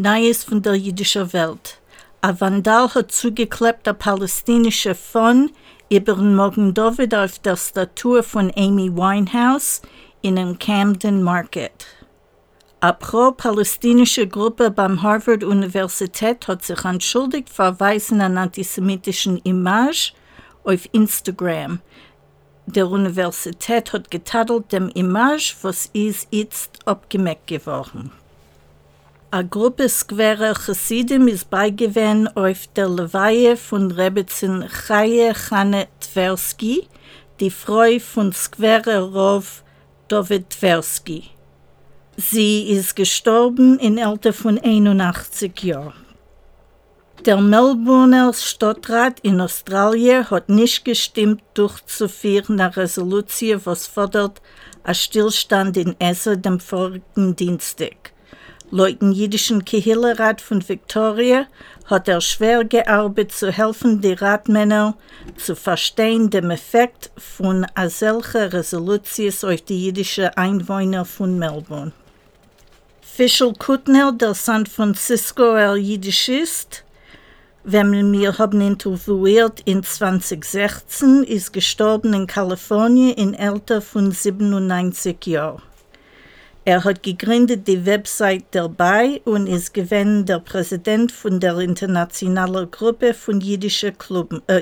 Neues von der jüdischen Welt. Ein Vandal hat zugeklebt der palästinische Fond über den Morgen David auf der Statue von Amy Winehouse in dem Camden Market. Eine pro-palästinische Gruppe beim Harvard-Universität hat sich entschuldigt für Weisen an antisemitischen Image auf Instagram. Der Universität hat getadelt dem Image, was ist jetzt abgemerkt geworden. A Gruppe Square Chassidim ist beigewohnt auf der Leweihe von Rebetzin Chaye Chane Tversky, die Frau von Square Rov David Tversky. Sie ist gestorben in Alter von 81 Jahren. Der Melbourner Stadtrat in Australien hat nicht gestimmt, durchzuführen eine Resolution, was fordert ein Stillstand in Essen dem vorigen Dienstag. Laut dem jüdischen Kehillerat von Victoria hat er schwer gearbeitet, zu helfen, die Ratmänner zu verstehen dem Effekt von solchen Resolutions auf die jüdischen Einwohner von Melbourne. Fischl Kuttner, der San Francisco er jüdisch ist, wenn wir haben interviewt in 2016, ist gestorben in Kalifornien in Alter von 97 Jahren. Er hat gegründet die Website dabei und ist gewesen der Präsident von der internationalen Gruppe von jüdischen Klubben, äh.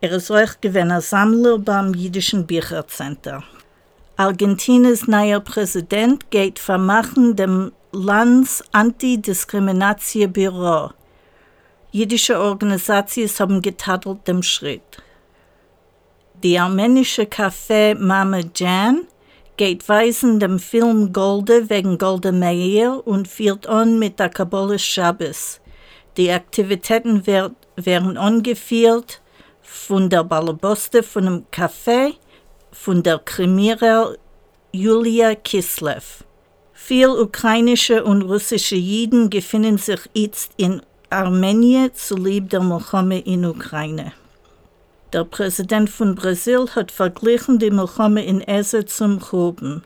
Er ist auch gewesen ein Sammler beim Jüdischen Büchercenter. Argentiniens neuer Präsident geht vermachen dem Lands Antidiskriminationsbüro. Jüdische Organisationen haben getadelt dem Schritt. Die armenische Café Mama Jan geht weisen dem Film Golde wegen Golde Meir und führt an mit der Kabbalah Shabbos. Die Aktivitäten werd, werden angeführt von der Balaboste von dem Café, von der Krimiera Julia Kislev. Viele ukrainische und russische Jiden befinden sich jetzt in Armenien zulieb der Mohammed in Ukraine. Der Präsident von Brasil hat verglichen die Mohammed in Ese zum Choben.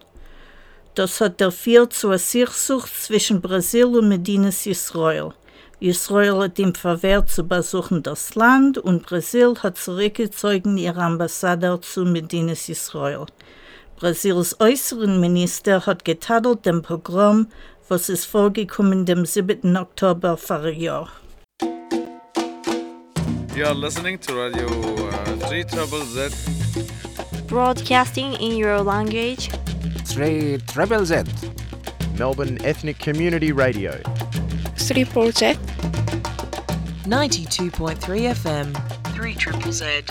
Das hat geführt zu einer Sichsucht zwischen Brasil und Medinas Israel. Israel hat ihm verwehrt zu besuchen das Land und Brasil hat zurückgezogen ihre Ambassador zu Medinas Israel. Brasils äußeren Minister hat getadelt dem Programm, was ist vorgekommen dem 7. Oktober Jahr. You are listening to Radio uh, 3 Trouble Z. Broadcasting in your language. 3 Triple Z. Melbourne Ethnic Community Radio. 3 Z. 92.3 FM. 3 Triple Z.